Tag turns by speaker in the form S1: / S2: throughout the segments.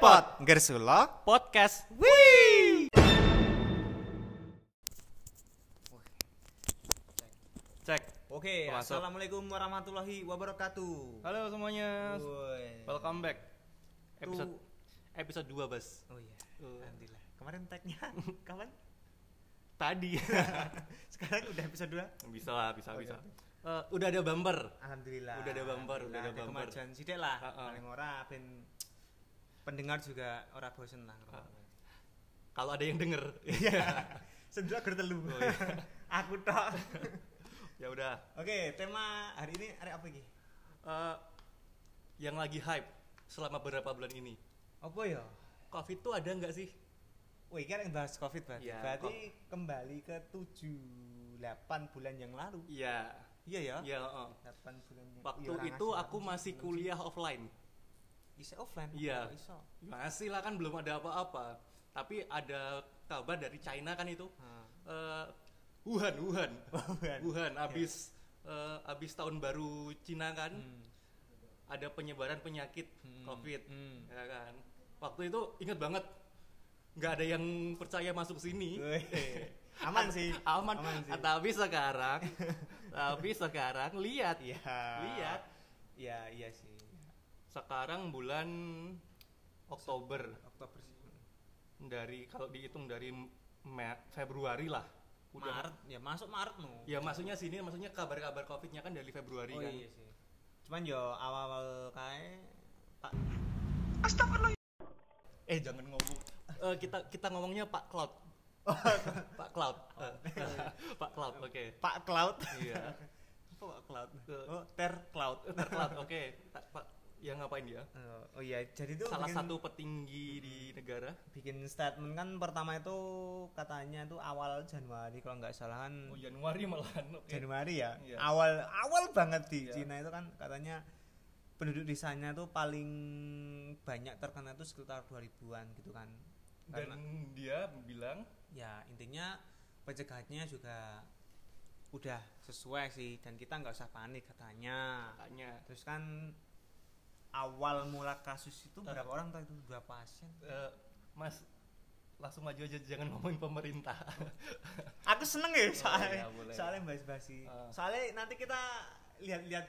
S1: Pot Gersulo
S2: Podcast.
S1: Wih
S2: Cek.
S1: Oke,
S2: Masuk.
S1: Assalamualaikum warahmatullahi wabarakatuh
S2: Halo semuanya.
S1: Woi.
S2: Welcome back. Episode
S1: Tuh.
S2: episode 2, Bas.
S1: Oh iya,
S2: Tuh.
S1: alhamdulillah Kemarin tagnya kapan?
S2: Tadi.
S1: Sekarang udah episode 2?
S2: bisa lah, bisa,
S1: Oh,
S2: bisa.
S1: iya.
S2: Eh, udah ada bumper.
S1: Alhamdulillah
S2: Udah ada bumper, udah ada bumper.
S1: kemajuan sidik lah
S2: Ha-ha.
S1: Paling ora ben pendengar juga ora bosen lah
S2: Kalau ada yang denger.
S1: Iya Sendiri telu
S2: Oh, iya.
S1: Aku tok
S2: ya udah.
S1: Oke, tema hari ini hari apa lagi?
S2: Eh, yang lagi hype selama beberapa bulan ini.
S1: Apa ya?
S2: Covid tuh ada nggak sih?
S1: Wih, kan yang bahas Covid berarti.
S2: Iya,
S1: berarti kembali ke 7 8 bulan yang lalu.
S2: Iya.
S1: Iya ya?
S2: Iya, heeh.
S1: 8 bulan yang
S2: Waktu
S1: Iya, orang
S2: itu aku
S1: aku
S2: masih
S1: sih,
S2: kuliah offline.
S1: Bisa offline.
S2: Iya. Masih lah kan belum ada apa-apa. Tapi ada kabar dari China kan itu.
S1: Nah.
S2: Eh, Wuhan, Wuhan.
S1: Wuhan.
S2: Wuhan abis eh, abis tahun baru Cina kan
S1: Hmm.
S2: ada penyebaran penyakit
S1: Hmm.
S2: COVID,
S1: Hmm.
S2: ya kan. Waktu itu inget banget nggak ada yang percaya masuk sini.
S1: Aman sih.
S2: Aman.
S1: Aman sih.
S2: Ah, Tapi sekarang, tapi sekarang lihat,
S1: Iya.
S2: lihat.
S1: Iya, iya sih.
S2: Sekarang bulan Oktober
S1: Oktober sih.
S2: dari kalau dihitung dari Me- Februari lah. Udah.
S1: Maret, ya masuk Maret no.
S2: Ya maksudnya sini maksudnya kabar-kabar Covidnya kan dari Februari
S1: Oh
S2: kan.
S1: iya sih. Cuman yo awal-awal kae Pak
S2: Eh jangan ngomong. Eh, kita kita ngomongnya Pak Cloud. Pak Cloud. Eh, Pak Cloud, oke.
S1: Pak Cloud.
S2: Iya.
S1: Apa Pak Cloud? Oh, Ter Cloud.
S2: Ter Cloud, oke. Pak, ya ngapain dia?
S1: Oh, oh iya, jadi tuh
S2: Salah
S1: bikin-
S2: satu petinggi di negara.
S1: bikin statement kan pertama itu katanya tuh awal Januari kalau nggak salah kan
S2: Oh Januari malahan. Oke.
S1: Januari ya
S2: Iya.
S1: awal awal banget di
S2: Iya.
S1: Cina itu kan katanya penduduk di sana tuh paling banyak terkena tuh sekitar 2000-an gitu kan
S2: Dan
S1: karena
S2: dia bilang
S1: ya intinya pencegahannya juga udah sesuai sih dan kita nggak usah panik katanya
S2: katanya
S1: terus kan awal mula kasus itu berapa orang tuh itu dua pasien
S2: eh, Mas langsung maju aja jangan ngomongin pemerintah.
S1: aku seneng ya soalnya
S2: iya, boleh.
S1: soalnya bahas basi
S2: Ah.
S1: soalnya nanti kita lihat-lihat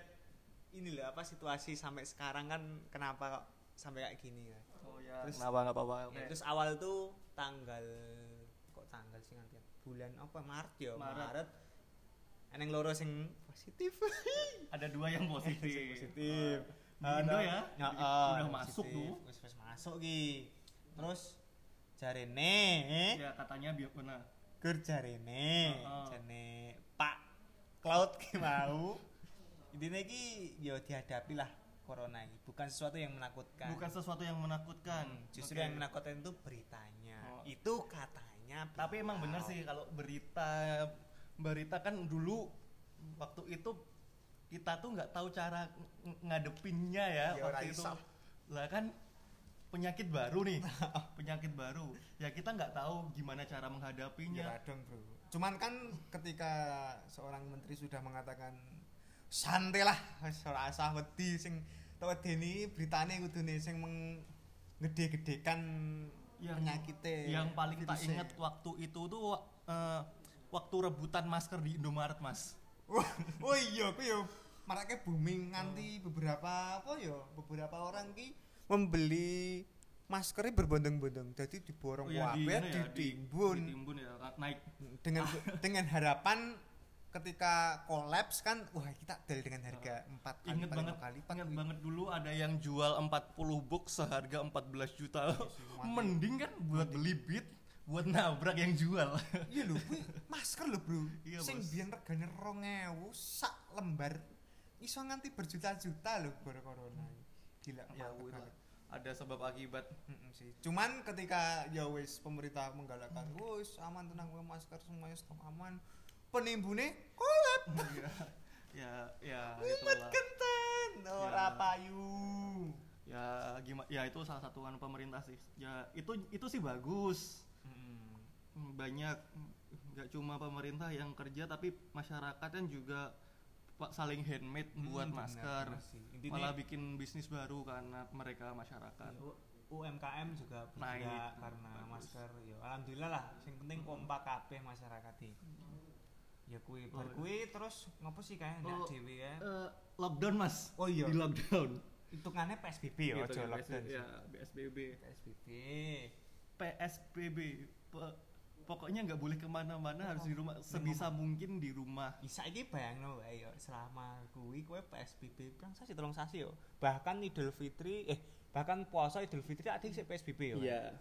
S1: ini loh apa situasi sampai sekarang kan kenapa kok sampai kayak gini kan
S2: Oh ya.
S1: Terus-
S2: Kenapa nggak apa-apa?
S1: Ya, terus awal tuh tanggal kok tanggal sih nanti bulan apa Maret ya
S2: Maret.
S1: Maret, Eneng loro sing positif
S2: Ada dua yang positif.
S1: Positif
S2: Di Indo ya?
S1: Ya, ah,
S2: udah masuk tuh.
S1: Wis wis masuk ki terus jarene
S2: Ya katanya biar benar.
S1: Gur jarene,
S2: Heeh.
S1: jane Pak Cloud ki mau. Intinya ki yo dihadapi lah corona ini, bukan sesuatu yang menakutkan.
S2: Bukan sesuatu yang menakutkan.
S1: Hmm, justru
S2: Oke.
S1: yang menakutkan itu beritanya.
S2: Oh.
S1: Itu katanya.
S2: Tapi emang bener sih kalau berita berita kan dulu waktu itu kita tuh nggak tahu cara ng- ngadepinnya ya
S1: Ya, ora
S2: waktu itu. Lah kan penyakit baru nih, penyakit baru. Ya kita nggak tahu gimana cara
S1: Ya
S2: menghadapinya.
S1: Bro. Cuman kan ketika seorang menteri sudah mengatakan santai lah, ora usah wedi sing tau wedeni beritane kudune sing menggede-gedekan
S2: Yang-
S1: penyakitnya.
S2: Yang paling tak
S1: virusnya.
S2: inget waktu itu tuh eh, waktu rebutan masker di Indomaret, Mas.
S1: Oh iya, aku yo maraknya booming nganti beberapa apa yo, beberapa orang ki membeli maskernya berbondong-bondong. Jadi diborong
S2: ya,
S1: kabeh,
S2: anu ya, di-
S1: ditimbun
S2: ditimbun ya, naik
S1: dengan dengan harapan ketika kolaps kan wah kita del dengan harga empat kali paling
S2: banget,
S1: kali
S2: ingat
S1: Pak.
S2: banget dulu ada yang jual 40 box seharga 14 juta.
S1: mati.
S2: Mending kan buat beli beat, buat nabrak yang jual.
S1: iya lho masker lho bro
S2: Iya,
S1: sing biyen regane 2000 sak lembar iso nganti berjuta-juta lho gara corona gila
S2: ya. Ada sebab akibat.
S1: Mm-mm sih. Cuman ketika ya wis pemerintah menggalakkan, wis aman tenang gue masker semuanya stok aman. Penimbune kolab.
S2: ya, ya, ya
S1: Umat kenten ora
S2: Ya.
S1: payu.
S2: Ya gimana? Ya itu salah satu anu pemerintah sih. Ya itu itu sih bagus.
S1: Mm.
S2: Hmm, Banyak nggak cuma pemerintah yang kerja tapi masyarakat kan juga saling handmade buat
S1: Hmm, benar,
S2: masker.
S1: Intinya-
S2: Malah bikin bisnis baru karena mereka masyarakat.
S1: Iya. UMKM juga
S2: Naik.
S1: bergerak karena
S2: Bagus.
S1: masker ya alhamdulillah lah sing penting kompak kabeh masyarakat ya kuwi bar
S2: Oh.
S1: kuwi terus ngopo sih kae ndak
S2: Oh.
S1: dhewe ya
S2: Eh, lockdown mas
S1: Oh iya.
S2: di lockdown
S1: hitungannya PSBB ya aja
S2: guys.
S1: lockdown
S2: ya PSBB
S1: PSBB
S2: PSBB pokoknya nggak boleh ke mana-mana harus di rumah. Sebisa mungkin di rumah.
S1: Bisa iki bayangno wae yo selama kuwi kowe PSBB pirang? Sasi tolong sasi yo. Bahkan Idul Fitri eh bahkan puasa Idul Fitri ada sih PSBB yo.
S2: Iya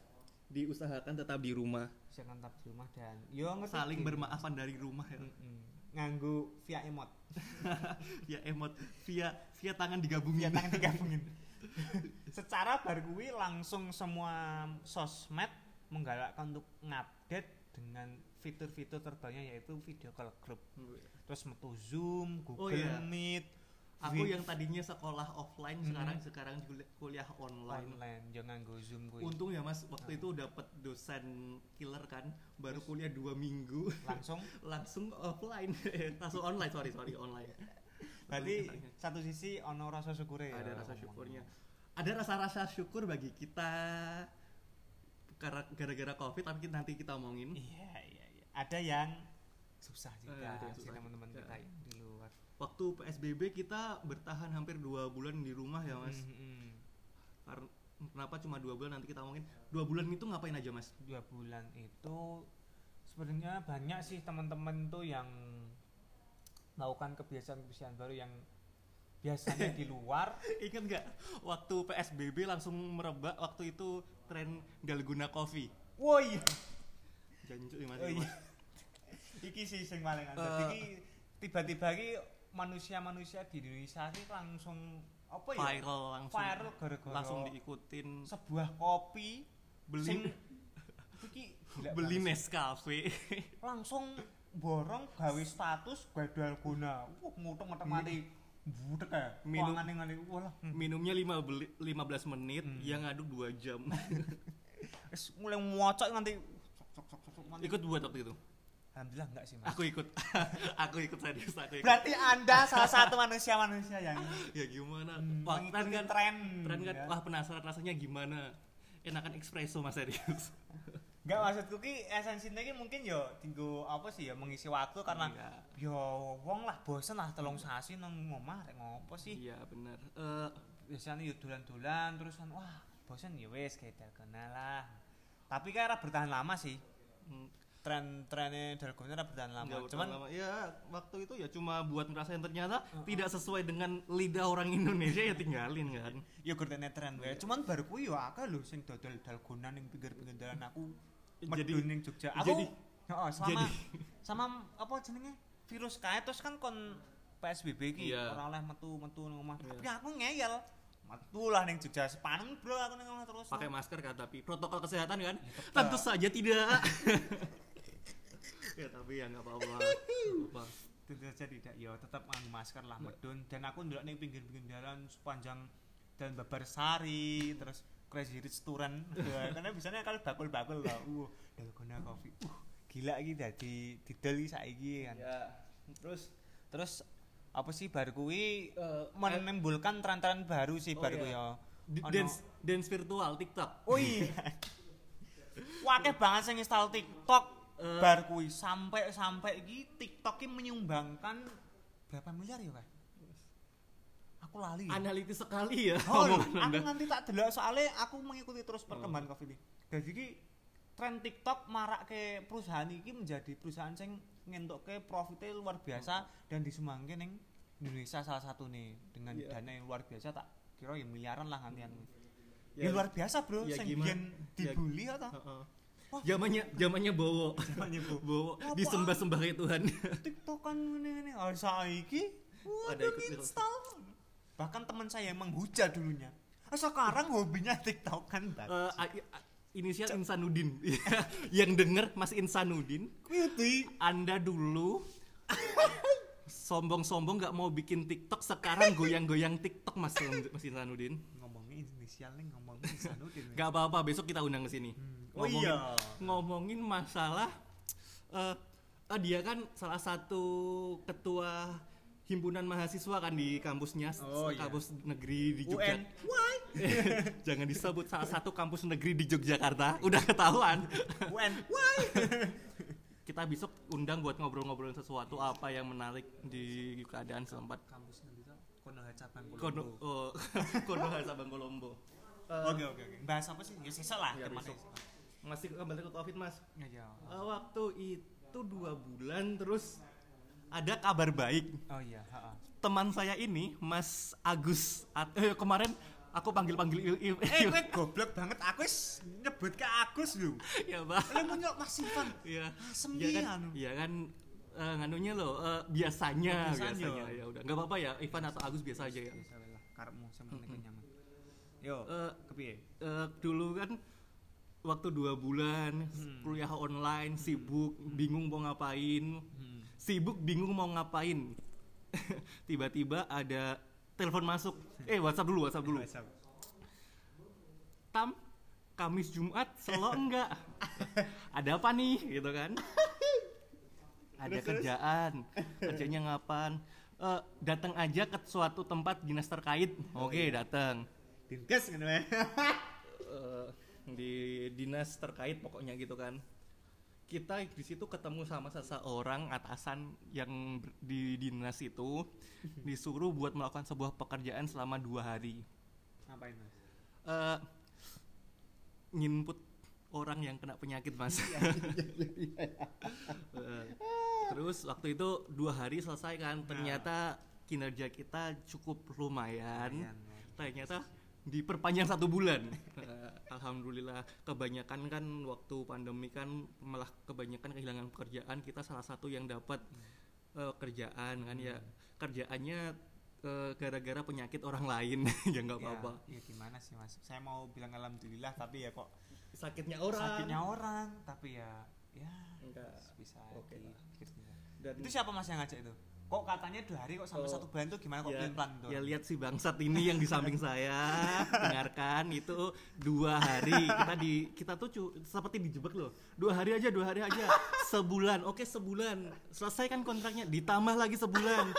S2: diusahakan tetap di rumah.
S1: Bisa tetap di rumah dan yo ngerti
S2: saling bermaafan dari rumah ya.
S1: Mm-mm. nganggo via emot.
S2: Via emot via via tangan digabungin.
S1: Via tangan digabungin. Secara bar kuwi langsung semua sosmed menggalakkan untuk ngupdate dengan fitur-fitur terbarunya yaitu video call group. Terus metu Zoom, Google
S2: iya.
S1: Meet,
S2: aku yang tadinya sekolah offline
S1: Hmm.
S2: sekarang sekarang kuliah, online.
S1: Online jangan nganggo Zoom kuwi.
S2: Untung ya mas waktu itu dapat dosen killer kan baru kuliah dua minggu.
S1: Langsung?
S2: Langsung offline. Langsung online sorry sorry online.
S1: Berarti satu sisi ono rasa syukure ya?
S2: Ada rasa syukurnya. Ada rasa-rasa syukur bagi kita karena gara-gara covid tapi nanti kita omongin.
S1: Iya iya iya. Ada yang susah juga
S2: Eh, ada yang susah
S1: teman-teman kita yang di luar.
S2: Waktu psbb kita bertahan hampir dua bulan di rumah ya mas.
S1: Mm-mm.
S2: karena kenapa cuma dua bulan? Nanti kita omongin. Dua bulan itu ngapain aja mas?
S1: Dua bulan itu sebenarnya banyak sih teman-teman tuh yang melakukan kebiasaan-kebiasaan baru yang biasanya di luar.
S2: Ingat nggak? Waktu psbb langsung merebak waktu itu tren dalguna coffee.
S1: Woi.
S2: Jancu mas
S1: oh iya. Iki sih sing paling
S2: Eh.
S1: aneh iki tiba-tiba iki manusia-manusia di Indonesia langsung apa ya?
S2: Viral langsung.
S1: Viral gara-gara
S2: langsung diikutin.
S1: sebuah kopi
S2: beli.
S1: sing iki
S2: beli. Nescafe.
S1: Langsung borong gawe status gawe dalgona wah ngutung mati budek ya
S2: Minum-
S1: ngene walah hmm.
S2: minumnya lima beli, 15 menit
S1: Hmm.
S2: yang ngaduk 2 jam.
S1: Wis mulai ngocok nanti. Sok sok sok sok, sok nanti.
S2: ikut buat waktu itu?
S1: Alhamdulillah enggak sih mas.
S2: Aku ikut. Aku ikut serius aku ikut.
S1: Berarti anda salah satu manusia-manusia yang
S2: ya gimana?
S1: Hmm,
S2: wah tren kan?
S1: tren
S2: tren kan?
S1: ya.
S2: wah penasaran rasanya gimana? Enakan espresso mas serius
S1: Enggak maksudku ki esensinya ki mungkin yo tinggu apa sih ya mengisi waktu karena
S2: Enggak.
S1: yo wong lah bosen lah telung sasi nang ngomah rek ngopo sih?
S2: Iya bener. Eh,
S1: biasanya yo dolan-dolan terus kan wah bosen ya wes kayak dalgona lah. Tapi ora bertahan lama sih.
S2: Mm,
S1: tren-trennya dalgona ora bertahan lama
S2: nggak
S1: cuman
S2: lama. ya waktu itu ya cuma buat ngerasain ternyata
S1: Heeh.
S2: tidak sesuai dengan lidah orang Indonesia ya tinggalin kan
S1: ya gurtene tren
S2: Iya.
S1: cuman baru kuwi yo akeh lho sing dodol dalgona ning pinggir-pinggir dalan aku
S2: Jadi-
S1: ning Jogja aku
S2: jadi-
S1: heeh sama
S2: jadi-
S1: sama apa jenenge virus kae terus kan kon PSBB ki
S2: Iya.
S1: ora oleh metu-metu nang omah
S2: Iya.
S1: tapi aku ngeyel metu lah ning Jogja sepanen bro aku omah terus
S2: pakai masker kan tapi protokol kesehatan kan
S1: tetap.
S2: tentu saja tidak ya tapi ya nggak apa-apa.
S1: Tentu saja tidak. Ya tetap nganggo masker lah medun dan aku ndelok ning pinggir-pinggir jalan sepanjang dan Babar Sari terus Crazy Rich Touran Ya, karena biasanya kalau bakul-bakul lah. Uh dalgona coffee uh gila iki dadi didel iki saiki kan.
S2: Ya terus
S1: terus apa sih baru kuwi?
S2: Eh,
S1: menimbulkan tren-tren baru sih
S2: Oh,
S1: baru
S2: iya.
S1: kuwi ya.
S2: Dance dance virtual TikTok.
S1: Oh iya Wakil banget sing install TikTok
S2: Eh.
S1: bar kuwi sampai sampai iki TikTok menyumbangkan berapa miliar ya, Pak? Aku lali. ya.
S2: analitis sekali ya
S1: Oh,
S2: omongan
S1: aku
S2: Anda.
S1: nanti tak delok soalnya aku mengikuti terus
S2: Oh.
S1: perkembangan Covid ini. Jadi ki tren TikTok marak ke perusahaan ini menjadi perusahaan sing ngentukke profitnya luar biasa dan disumbangke ning Indonesia salah satu nih dengan
S2: Iya.
S1: dana yang luar biasa tak kira ya miliaran lah nantian.
S2: Ya,
S1: Ya, luar biasa, Bro.
S2: ya
S1: sing
S2: ya-
S1: dibully atau
S2: Heeh.
S1: Wah.
S2: Zamannya zamannya bowo
S1: Zamannya Bowo.
S2: disembah-sembah kayak Tuhan
S1: TikTokan ngene-ngene. Ah saiki
S2: Ada ikut-ikut.
S1: install. Bahkan teman saya yang menghujat dulunya. Ah, sekarang hobinya TikTokan banget.
S2: a- inisial Insanudin yang denger Mas Insanudin
S1: Kuwi
S2: Anda dulu sombong-sombong nggak mau bikin TikTok sekarang goyang-goyang TikTok Mas Mas Insanudin
S1: ngomongin inisial nih ngomongin Sanudin.
S2: nggak apa-apa besok kita undang ke sini
S1: Oh
S2: Ngomongin-
S1: iya.
S2: ngomongin masalah eh eh, dia kan salah satu ketua himpunan mahasiswa kan di kampusnya
S1: Oh, iya.
S2: kampus negeri di
S1: UN.
S2: Yogyakarta.
S1: Why?
S2: Jangan disebut salah satu kampus negeri di Yogyakarta, udah ketahuan.
S1: UN. Why?
S2: Kita besok undang buat ngobrol-ngobrolin sesuatu apa yang menarik di keadaan setempat.
S1: Kampus tuh Konoha cabang
S2: Kono oh, Konoha Sabang Kolombo. Eh,
S1: Oke oke oke. Bahas apa sih? Ya sisa lah
S2: Ya? Masih kembali ke Covid, Mas.
S1: Ya, ya.
S2: Eh, waktu itu dua bulan terus ada kabar baik
S1: Oh iya, heeh.
S2: teman saya ini Mas Agus at- eh, kemarin aku panggil panggil
S1: Eh, gue goblok banget. Aku nyebut ke Agus lu.
S2: ya bah
S1: Lu mau nyok Mas Ivan.
S2: ya
S1: Asem
S2: ya kan
S1: anu.
S2: ya kan eh, nganunya loh eh, biasanya
S1: Oh, biasanya.
S2: biasanya ya udah nggak apa-apa ya Ivan atau Agus biasa aja ya
S1: karepmu penting nyaman. Yo,
S2: Eh,
S1: kepiye?
S2: eh, dulu kan waktu dua bulan
S1: Hmm.
S2: kuliah online sibuk bingung mau ngapain.
S1: Hmm.
S2: sibuk bingung mau ngapain. Tiba-tiba ada telepon masuk. Eh WhatsApp dulu WhatsApp dulu. Tam Kamis Jumat selo enggak? Ada apa nih? Gitu kan. Ada kerjaan. Kerjanya ngapan Eh, datang aja ke suatu tempat dinas terkait. Oke datang.
S1: Dinkes ngono wae.
S2: Di dinas terkait pokoknya gitu kan. Kita di situ ketemu sama seseorang atasan yang di dinas itu disuruh buat melakukan sebuah pekerjaan selama dua hari.
S1: Ngapain, Mas?
S2: eh nginput orang yang kena penyakit mas. Eh, terus waktu itu dua hari selesai kan ternyata kinerja kita cukup lumayan.
S1: Lumayan, ya.
S2: ternyata diperpanjang satu bulan Eh, alhamdulillah kebanyakan kan waktu pandemi kan malah kebanyakan kehilangan pekerjaan kita salah satu yang dapat eh, kerjaan kan ya kerjaannya eh, gara-gara penyakit orang lain ya nggak apa-apa
S1: Ya, ya gimana sih, Mas? Saya mau bilang alhamdulillah tapi ya kok
S2: sakitnya orang
S1: sakitnya orang, tapi ya ya
S2: Enggak.
S1: bisa di-
S2: lah.
S1: bisa.
S2: dan
S1: Itu siapa Mas yang ngajak itu? Kok katanya dua hari kok sampai
S2: Oh.
S1: satu bulan tuh gimana kok
S2: ya,
S1: plan tuh?
S2: ya lihat si bangsat ini yang di samping saya. Dengarkan itu dua hari. Kita di kita tuh cu- seperti dijebak loh. Dua hari aja dua hari aja. Sebulan. Oke sebulan. Selesaikan kontraknya. Ditambah lagi sebulan.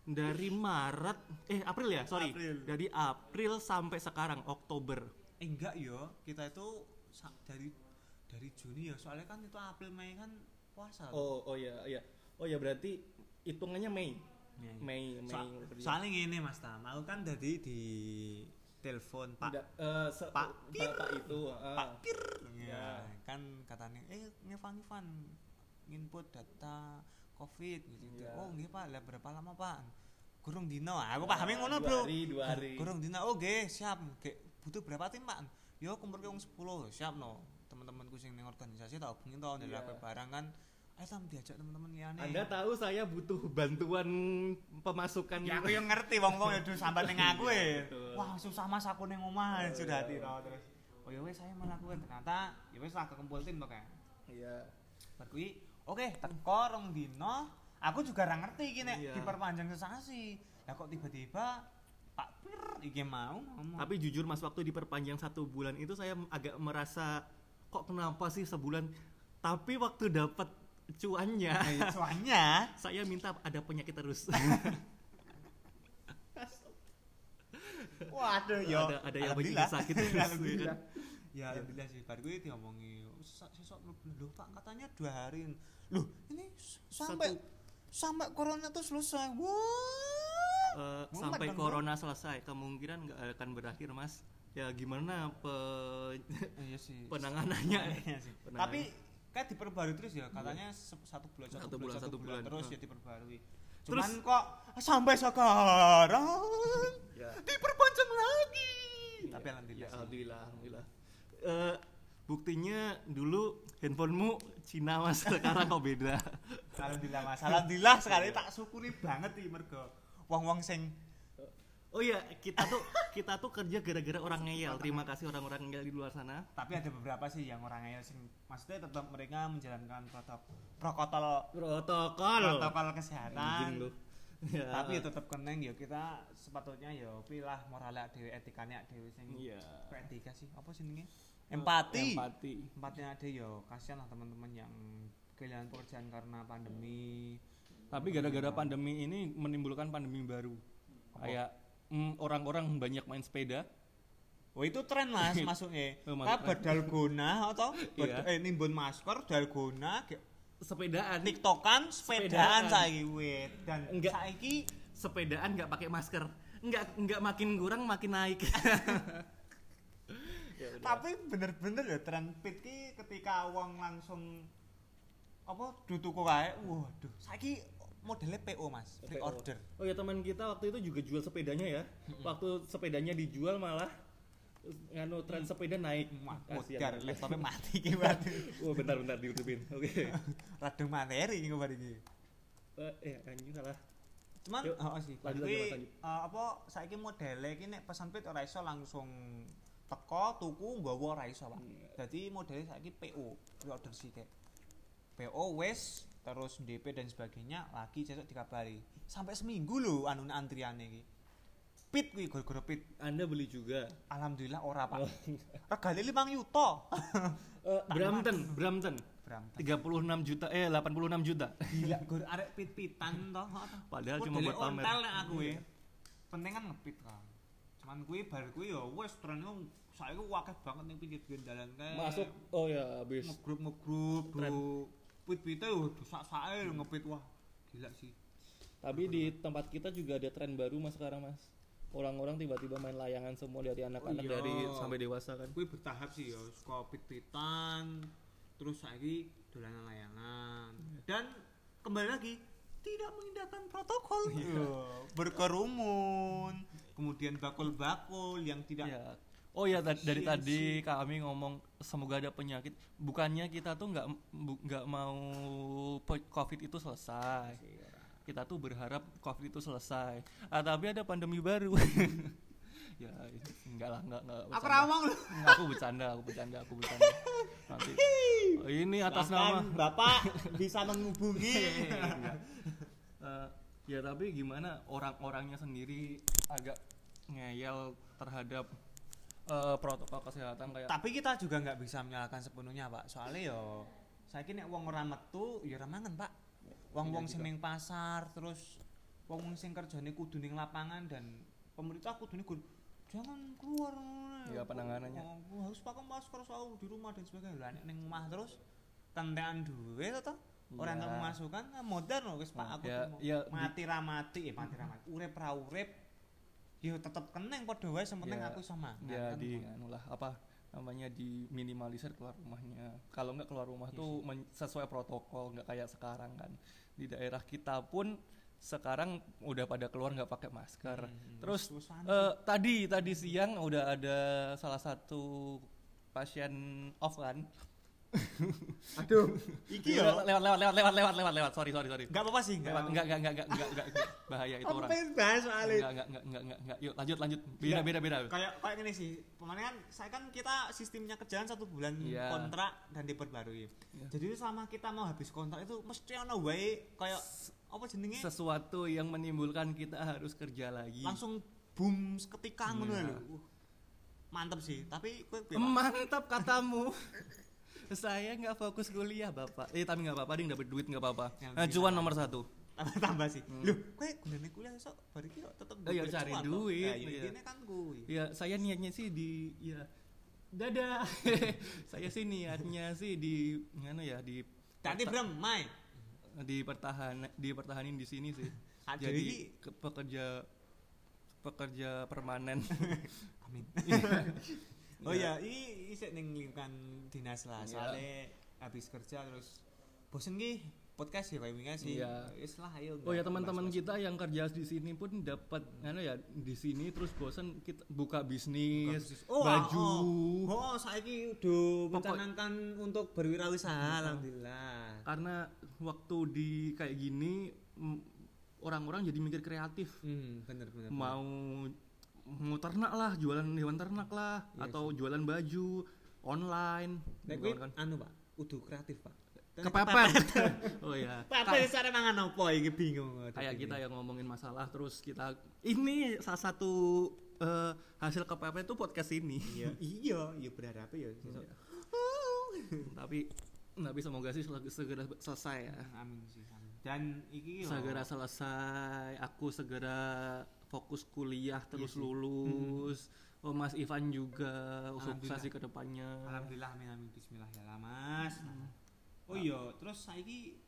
S2: Dari Maret eh April ya? Sorry.
S1: April.
S2: dari April sampai sekarang Oktober.
S1: Eh, enggak yo, kita itu dari dari Juni ya, soalnya kan itu April Mei kan puasa.
S2: oh oh ya iya oh ya berarti hitungannya Mei
S1: Iya, iya.
S2: Mei Mei
S1: So-
S2: kerja.
S1: soalnya gini Mas Tam, aku kan tadi di telepon Pak
S2: Nggak, eh, se-
S1: Pak Pir.
S2: Pak itu ah.
S1: Pak Pir.
S2: Ya.
S1: Ya, kan katanya eh ngevan ngevan input data Covid gitu.
S2: Ya.
S1: Oh, nggih Pak, lah berapa lama Pak? Kurang dino. Aku
S2: Ah,
S1: pahami ngono, Bro.
S2: hari, dua hari.
S1: Kurang dino. Oh, nggih, siap. Nggih, butuh berapa tim, Pak? Yo kumpul ke wong 10. Siap no. Teman-temanku sing ning organisasi tak hubungi to dari
S2: Iya.
S1: aku barang kan. Ayo tam diajak teman-teman liyane.
S2: Anda tahu saya butuh bantuan pemasukan
S1: Ya aku yang ngerti wong-wong ya sambat ning aku ya. Wah, susah Mas aku ning omah
S2: Oh,
S1: sudah
S2: iya.
S1: tiro terus. Oh ya wes saya melakukan ternyata ya wes lah kekumpul tim to kayak.
S2: Iya.
S1: Bar kuwi oke teko rong dino, aku juga ora ngerti iki nek
S2: Iya.
S1: diperpanjang sesasi. Lah kok tiba-tiba Pak Pir iki mau ngomong.
S2: Tapi jujur Mas waktu diperpanjang satu bulan itu saya agak merasa kok kenapa sih sebulan? Tapi waktu dapat cuannya
S1: Eh, soalnya
S2: saya minta ada penyakit terus.
S1: waduh yo.
S2: Ada- ada yang begitu sakit terus,
S1: alhamdulillah.
S2: ya
S1: Ya alhamdulillah sih. Bar kuwi diomongi "Sesok- lho Pak katanya dua hari. Loh, ini sampai sampai corona tuh selesai. Wah.
S2: Eh,
S1: Mumet
S2: sampai
S1: Bro.
S2: corona selesai kemungkinan nggak akan berakhir Mas. Ya gimana pe-
S1: Iya sih.
S2: penanganannya?
S1: Iya sih.
S2: Penanganan.
S1: Tapi kan diperbarui terus ya katanya se- satu bulan satu,
S2: Satu
S1: bulan,
S2: bulan,
S1: satu bulan,
S2: bulan.
S1: terus
S2: Heeh.
S1: ya diperbarui.
S2: Terus-
S1: Cuman kok sampai sekarang
S2: Ya.
S1: diperpanjang lagi.
S2: Iya,
S1: Tapi alhamdulillah.
S2: ya,
S1: sih.
S2: alhamdulillah, alhamdulillah. Eh, buktinya dulu handphonemu Cina mas sekarang kok beda.
S1: Alhamdulillah Mas. Alhamdulillah sekali tak syukuri banget iki mergo wong-wong sing
S2: Oh iya kita tuh kita tuh kerja gara-gara orang ngeyel. Terima kasih orang-orang ngeyel di luar sana.
S1: tapi ada beberapa sih yang orang ngeyel sing maksudnya tetap mereka menjalankan protokol protokol
S2: Protokol.
S1: protokol kesehatan.
S2: Ya.
S1: tapi ya tetap keneng ya kita sepatutnya ya pilah moralnya dewe etikanya dewe sing
S2: Iya.
S1: Kok etika sih apa sih ini empati
S2: Empati.
S1: empatinya ada ya kasihan lah teman-teman yang kehilangan pekerjaan karena pandemi
S2: Tapi gara-gara pandemi ini menimbulkan pandemi baru. Kayak mm, orang-orang banyak main sepeda.
S1: Oh itu tren masuknya.
S2: Oh, masuk
S1: Ah
S2: tren.
S1: badalgona atau
S2: Iya.
S1: eh nimbun masker dalgona
S2: Sepedaan.
S1: tiktokan
S2: Sepedaan.
S1: sepedaan saiki wit dan
S2: Enggak.
S1: saiki
S2: sepedaan nggak pakai masker. Nggak nggak makin kurang makin naik. Ya udah.
S1: tapi bener-bener ya tren pit ki ketika wong langsung apa dutuku kae waduh saiki modelnya PO mas pre order
S2: Oh ya teman kita waktu itu juga jual sepedanya ya. Waktu sepedanya dijual malah nganu tren sepeda naik.
S1: Modar laptopnya mati waduh
S2: Oh bentar bentar diutupin. Oke.
S1: radung materi ki kemarin iki
S2: Eh, eh anjing salah.
S1: cuman
S2: Yuk,
S1: oh, sih
S2: lanjut,
S1: tapi
S2: lanjut, lanjut.
S1: eh, apa saiki modelnya nek pesan pit ora iso langsung teko tuku nggawa ora iso Pak.
S2: Hmm.
S1: Dadi modelnya saiki PO, pre-order sih kayak PO wes terus DP dan sebagainya lagi besok dikabari. Sampai seminggu lho anu antriane iki. Pit kuwi gara-gara pit.
S2: Anda beli juga.
S1: Alhamdulillah ora, Pak.
S2: Oh.
S1: Regane 5 yuta.
S2: Eh, Brampton, Brampton.
S1: Brampton.
S2: 36 juta eh 86 juta.
S1: Gila, gor arek pit-pitan toh.
S2: Padahal cuma buat pamer.
S1: nek aku ya. Penting kan ngepit kan. Cuman kuwi bar kuwi ya wes trennya saiki akeh banget ning pinggir dalan kae.
S2: Masuk oh ya habis.
S1: ngegrup ngegrup
S2: Tren.
S1: Do pit-pite yo sak-sake lho ngepit wah. Gila sih.
S2: Tapi di tempat kita juga ada tren baru Mas sekarang Mas. Orang-orang tiba-tiba main layangan semua dari anak-anak
S1: Oh iya.
S2: dari sampai dewasa kan.
S1: Kuwi bertahap sih ya, suka pit-pitan terus saiki dolanan layangan. Dan kembali lagi tidak mengindahkan protokol. Berkerumun, kemudian bakul-bakul yang tidak
S2: Ya. Oh ya ta- dari
S1: Iya
S2: tadi kami ngomong semoga ada penyakit. Bukannya kita tuh nggak nggak mau COVID itu selesai. Kita tuh berharap COVID itu selesai. Ah, tapi ada pandemi baru. ya enggak lah enggak enggak.
S1: Aku rawang lu.
S2: Enggak, aku bercanda, aku bercanda, aku bercanda. Nanti. Oh, ini atas nama
S1: Bahkan Bapak bisa menghubungi.
S2: Iya. Eh, ya tapi gimana orang-orangnya sendiri agak ngeyel terhadap eh, protokol kesehatan kayak
S1: Tapi kita juga nggak bisa menyalahkan sepenuhnya, Pak. Soalnya yo saiki nek wong ora metu ya ora mangan, Pak. Wong-wong
S2: Iya
S1: sing pasar terus wong-wong sing kerjane kudu ning lapangan dan pemerintah kudu gur jangan keluar
S2: Iya, penanganannya.
S1: Oh, harus pakai masker selalu di rumah dan sebagainya lah nek ning omah terus tentean duwe to toh ora
S2: Iya.
S1: entuk masukan nah, modern loh wis Pak aku
S2: Ya, ya,
S1: mati ra mati eh mati ra mati urip ra urip yo tetep keneng padha wae sing penting
S2: Ya,
S1: aku iso mangan
S2: ya
S1: kan.
S2: di anu lah apa namanya di minimalisir keluar rumahnya. Kalau nggak keluar rumah
S1: Iya
S2: tuh sesuai protokol nggak kayak sekarang kan. Di daerah kita pun sekarang udah pada keluar nggak pakai masker.
S1: Hmm,
S2: terus
S1: terus
S2: eh, tadi tadi siang udah ada salah satu pasien off kan
S1: Aduh, iki yo.
S2: lewat lewat lewat lewat lewat lewat lewat sorry sorry sorry
S1: Enggak apa-apa sih,
S2: lewat enggak enggak enggak enggak enggak enggak, bahaya itu orang
S1: pengen bahas soalnya.
S2: enggak enggak enggak enggak enggak enggak yuk lanjut lanjut beda
S1: Enggak.
S2: beda beda
S1: Kayak kayak gini sih. Kemarin kan saya kan kita sistemnya kerjaan satu bulan
S2: Iya.
S1: kontrak dan diperbarui.
S2: Iya.
S1: Jadi selama kita mau habis kontrak itu mesti ono wae kayak apa jenenge?
S2: sesuatu yang menimbulkan kita harus kerja lagi
S1: langsung boom seketika ngono
S2: Iya.
S1: lho. Mantep sih, tapi
S2: mantap katamu saya nggak fokus kuliah bapak eh tapi nggak apa-apa ding dapat duit nggak apa-apa
S1: Yang
S2: nah,
S1: bisa.
S2: cuan nomor satu
S1: tambah tambah sih. Loh, kowe gunane kuliah esok bar iki kok tetep
S2: Oh, iya,
S1: duit
S2: cari duit,
S1: Nah,
S2: iya.
S1: ini kan kuwi.
S2: ya saya niatnya sih di ya dadah saya sih niatnya sih di nganu ya di
S1: Tadi Mai.
S2: di pertahan dipertahanin di sini sih jadi ke- pekerja pekerja permanen
S1: Amin. Oh iya, ini isek ning lingkungan dinas lah.
S2: Iya.
S1: Soalnya habis kerja terus bosen ki podcast ya kayak wingi sih.
S2: Iya.
S1: Wis lah ayo.
S2: Oh ya teman-teman kita yang kerja di sini pun dapat anu ya di sini terus bosan kita buka bisnis,
S1: Oh,
S2: baju.
S1: Oh, oh saiki udah
S2: Pokok-
S1: mencanangkan untuk berwirausaha alhamdulillah.
S2: Karena waktu di kayak gini orang-orang jadi mikir kreatif.
S1: Hmm, bener bener.
S2: Mau mau ternak lah, jualan hewan ternak lah
S1: Iya
S2: atau jualan baju online.
S1: Nek
S2: gitu
S1: kuwi
S2: kan.
S1: anu, Pak, kudu kreatif, Pak.
S2: Kepepet. oh ya.
S1: Apa cara mangan apa iki bingung.
S2: kayak kita yang ngomongin masalah terus kita ini salah satu eh, hasil kepepet itu podcast ini.
S1: Iya, iya, iya berharap ya.
S2: Iya. tapi tapi semoga sih segera selesai ya
S1: Amin sih. Amin. dan iki
S2: segera selesai aku segera fokus kuliah terus
S1: Iya sih.
S2: lulus. Oh Mas Ivan juga sukses ke depannya.
S1: Alhamdulillah amin amin. Bismillah ya lah mas. Oh iya terus saiki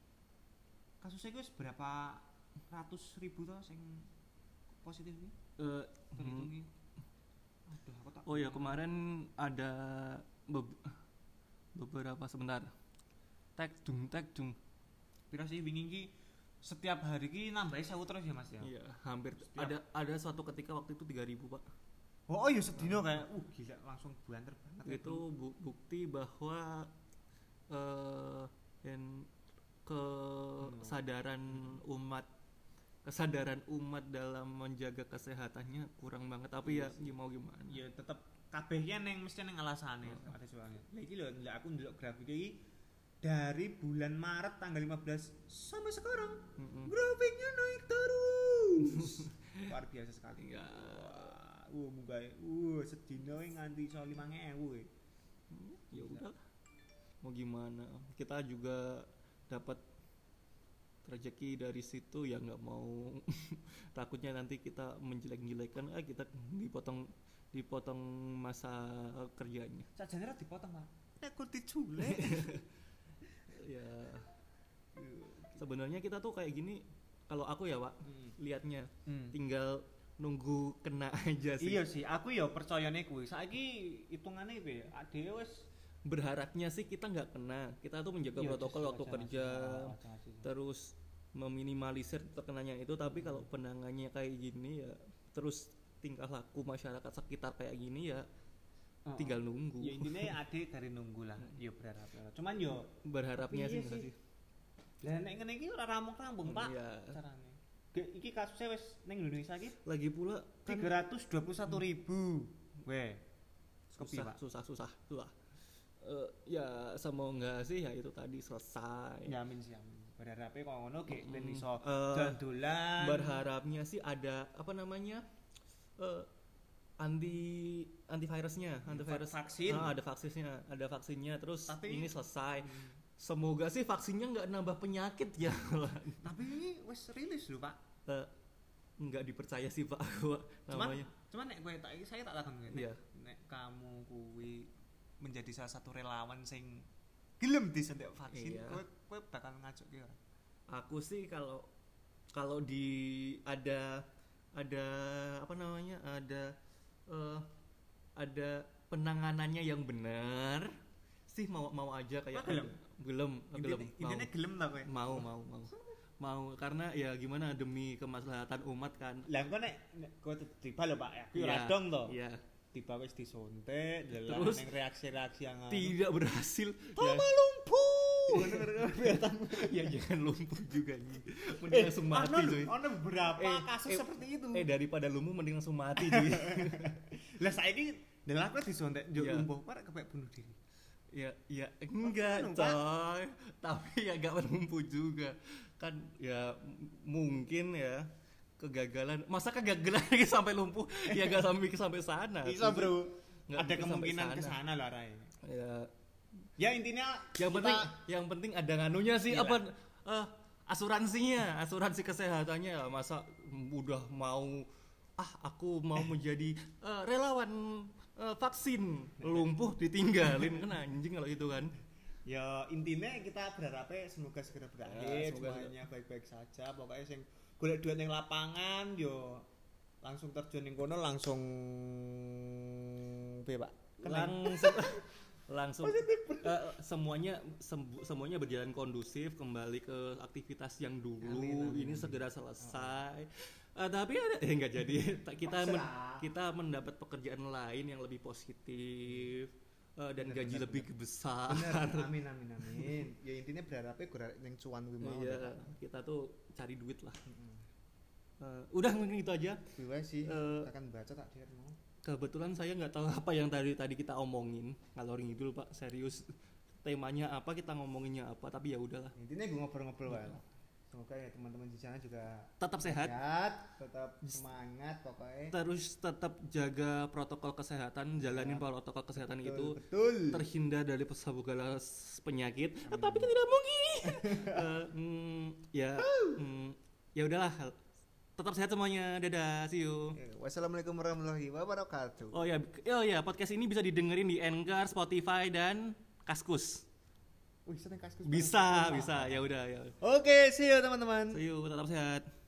S1: kasusnya gue berapa ratus ribu toh sing positif ini
S2: Eh,
S1: terhitung
S2: hmm.
S1: iki. Aduh aku tak
S2: oh ya kemarin ada be- beberapa sebentar. Tek dung tek dung.
S1: Pira sih wingi iki setiap hari ki nambah sewu terus ya mas ya?
S2: Iya hampir
S1: Setiap-
S2: ada ada suatu ketika waktu itu 3000 pak.
S1: Oh, oh iya sedino kayak uh gila langsung banter banget ya,
S2: itu bu- bukti bahwa eh yang kesadaran umat kesadaran umat dalam menjaga kesehatannya kurang banget. Tapi
S1: Iya
S2: ya mau gimana.
S1: Ya tetep kabehnya neng mesti neng alasane ada soalnya lho ndelok aku ndelok grafik iki dari bulan Maret tanggal 15 sampai sekarang.
S2: Mm-mm.
S1: grafiknya naik terus. Luar biasa sekali.
S2: Ya.
S1: wah uh muga uh sedino nganti iso 5000 e
S2: ya udah mau gimana? Kita juga dapat rezeki dari situ ya nggak mau. Takutnya nanti kita menjelek-jelekan ah kita dipotong dipotong masa kerjanya.
S1: Sajane ra dipotong nek kok diculek
S2: ya sebenarnya kita tuh kayak gini kalau aku ya pak liatnya. Tinggal nunggu kena aja sih.
S1: Iya sih aku ya percayane kuwi. Saiki hitungane piye ade wis
S2: berharapnya sih kita nggak kena. Kita tuh menjaga
S1: Iya,
S2: protokol waktu kerja terus meminimalisir terkenanya itu. Tapi kalau penanganannya kayak gini ya terus tingkah laku masyarakat sekitar kayak gini ya
S1: Heeh.
S2: tinggal nunggu.
S1: Ya intinya ade dari nunggu lah ya berharap cuman yo
S2: berharapnya
S1: Tapi
S2: sih
S1: iya sih.
S2: sih
S1: lah nek ngene iki ora rampung-rampung Pak
S2: Iya.
S1: carane. Ge- iki kasusnya wis ning Indonesia iki
S2: lagi pula kan
S1: 321 ribu. Weh Kepi,
S2: susah,
S1: Pak.
S2: susah susah susah. Eh, ya semoga sih? Ya itu tadi selesai.
S1: Ya amin sih amin. Berharapnya kalau ngono ge ben
S2: Mm.
S1: iso dolan
S2: berharapnya sih ada apa namanya eh anti antivirusnya antivirus.
S1: vaksin.
S2: Ah, ada vaksinnya ada vaksinnya terus
S1: Tapi-
S2: ini selesai. Semoga sih vaksinnya nggak nambah penyakit ya
S1: tapi ini wis rilis lho Pak.
S2: Eh, nggak dipercaya sih pak gua
S1: cuman
S2: namanya.
S1: cuman nek kowe tak saya tak takon kowe nek,
S2: Iya.
S1: nek kamu kuwi menjadi salah satu relawan sing gelem disuntik vaksin
S2: Iya.
S1: kowe kowe bakal ngajak ki ora?
S2: Aku sih kalau kalau di ada ada apa namanya ada eh, ada penanganannya yang benar. Sih mau mau aja kayak
S1: gelem?
S2: gelem gelem mau.
S1: gelem ta kowe
S2: mau mau mau. Mau karena ya gimana demi kemaslahatan umat kan.
S1: Lah kok nek kowe tiba lho Pak ya? Kuwi
S2: Iya,
S1: ora dong
S2: iya.
S1: Tiba wis disuntik delok
S2: Terus
S1: reaksi-reaksi yang
S2: tidak berhasil.
S1: Tama
S2: ya, ya jangan lumpuh juga nih mending langsung mati
S1: ono
S2: cuy.
S1: Ono beberapa
S2: Eh,
S1: kasus
S2: eh,
S1: seperti itu?
S2: eh daripada lumpuh mending langsung mati cuy.
S1: Lah saiki delok aku disuntik njuk
S2: Iya.
S1: lumpuh kok kepek bunuh diri.
S2: Ya ya enggak coy. tapi ya gak lumpuh juga. Kan ya mungkin ya kegagalan. Masa kegagalan lagi sampai lumpuh ya gak sampai sampai sana
S1: bisa bro.
S2: Nggak
S1: ada kemungkinan ke sana. lah Rai
S2: ya
S1: ya intinya
S2: yang
S1: kita-
S2: penting yang penting ada nganunya sih
S1: Iya.
S2: apa eh, asuransinya asuransi kesehatannya. Ya masa udah mau ah aku mau menjadi eh, relawan eh, vaksin. Lumpuh ditinggalin. Kan anjing kalau itu kan.
S1: Ya intinya kita berharapnya semoga segera
S2: Ya,
S1: berakhir
S2: semoga
S1: semuanya baik-baik saja. Pokoknya sing golek duit yang lapangan yo langsung terjun ning kono langsung piye Pak. Kena.
S2: langsung langsung eh, semuanya sem- semuanya berjalan kondusif kembali ke aktivitas yang dulu.
S1: Amin, amin,
S2: ini segera selesai. Eh, tapi ada eh nggak jadi. Ta- kita men- kita mendapat pekerjaan lain yang lebih positif eh, dan
S1: Bener,
S2: gaji
S1: bener,
S2: lebih besar.
S1: Bener, amin amin amin. Ya intinya berharapnya golek ning cuan kuwi mau
S2: iya kita tuh cari duit lah Eh, udah mungkin itu aja.
S1: Gue sih
S2: Eh,
S1: akan baca tak dia mau.
S2: kebetulan saya nggak tahu apa yang tadi tadi kita omongin. Ngalor ngidul pak. Serius. Temanya apa kita ngomonginnya apa. Tapi ya udahlah.
S1: Intinya gue ngobrol-ngobrol wae semoga ya teman-teman di sana juga
S2: tetap sehat.
S1: sehat tetap semangat pokoknya.
S2: Terus tetap jaga protokol kesehatan jalanin protokol kesehatan
S1: Betul,
S2: itu
S1: betul.
S2: terhindar dari segala penyakit. Eh, tapi kan tidak mungkin. Eh, mm, ya mm, ya udahlah tetap sehat semuanya. Dadah see you.
S1: Wassalamualaikum warahmatullahi wabarakatuh.
S2: Oh ya oh ya podcast ini bisa didengerin di Anchor Spotify dan Kaskus.
S1: Wih, kaskus
S2: bisa
S1: banget.
S2: bisa. Ya udah ya.
S1: Oke, see you teman-teman.
S2: see you tetap sehat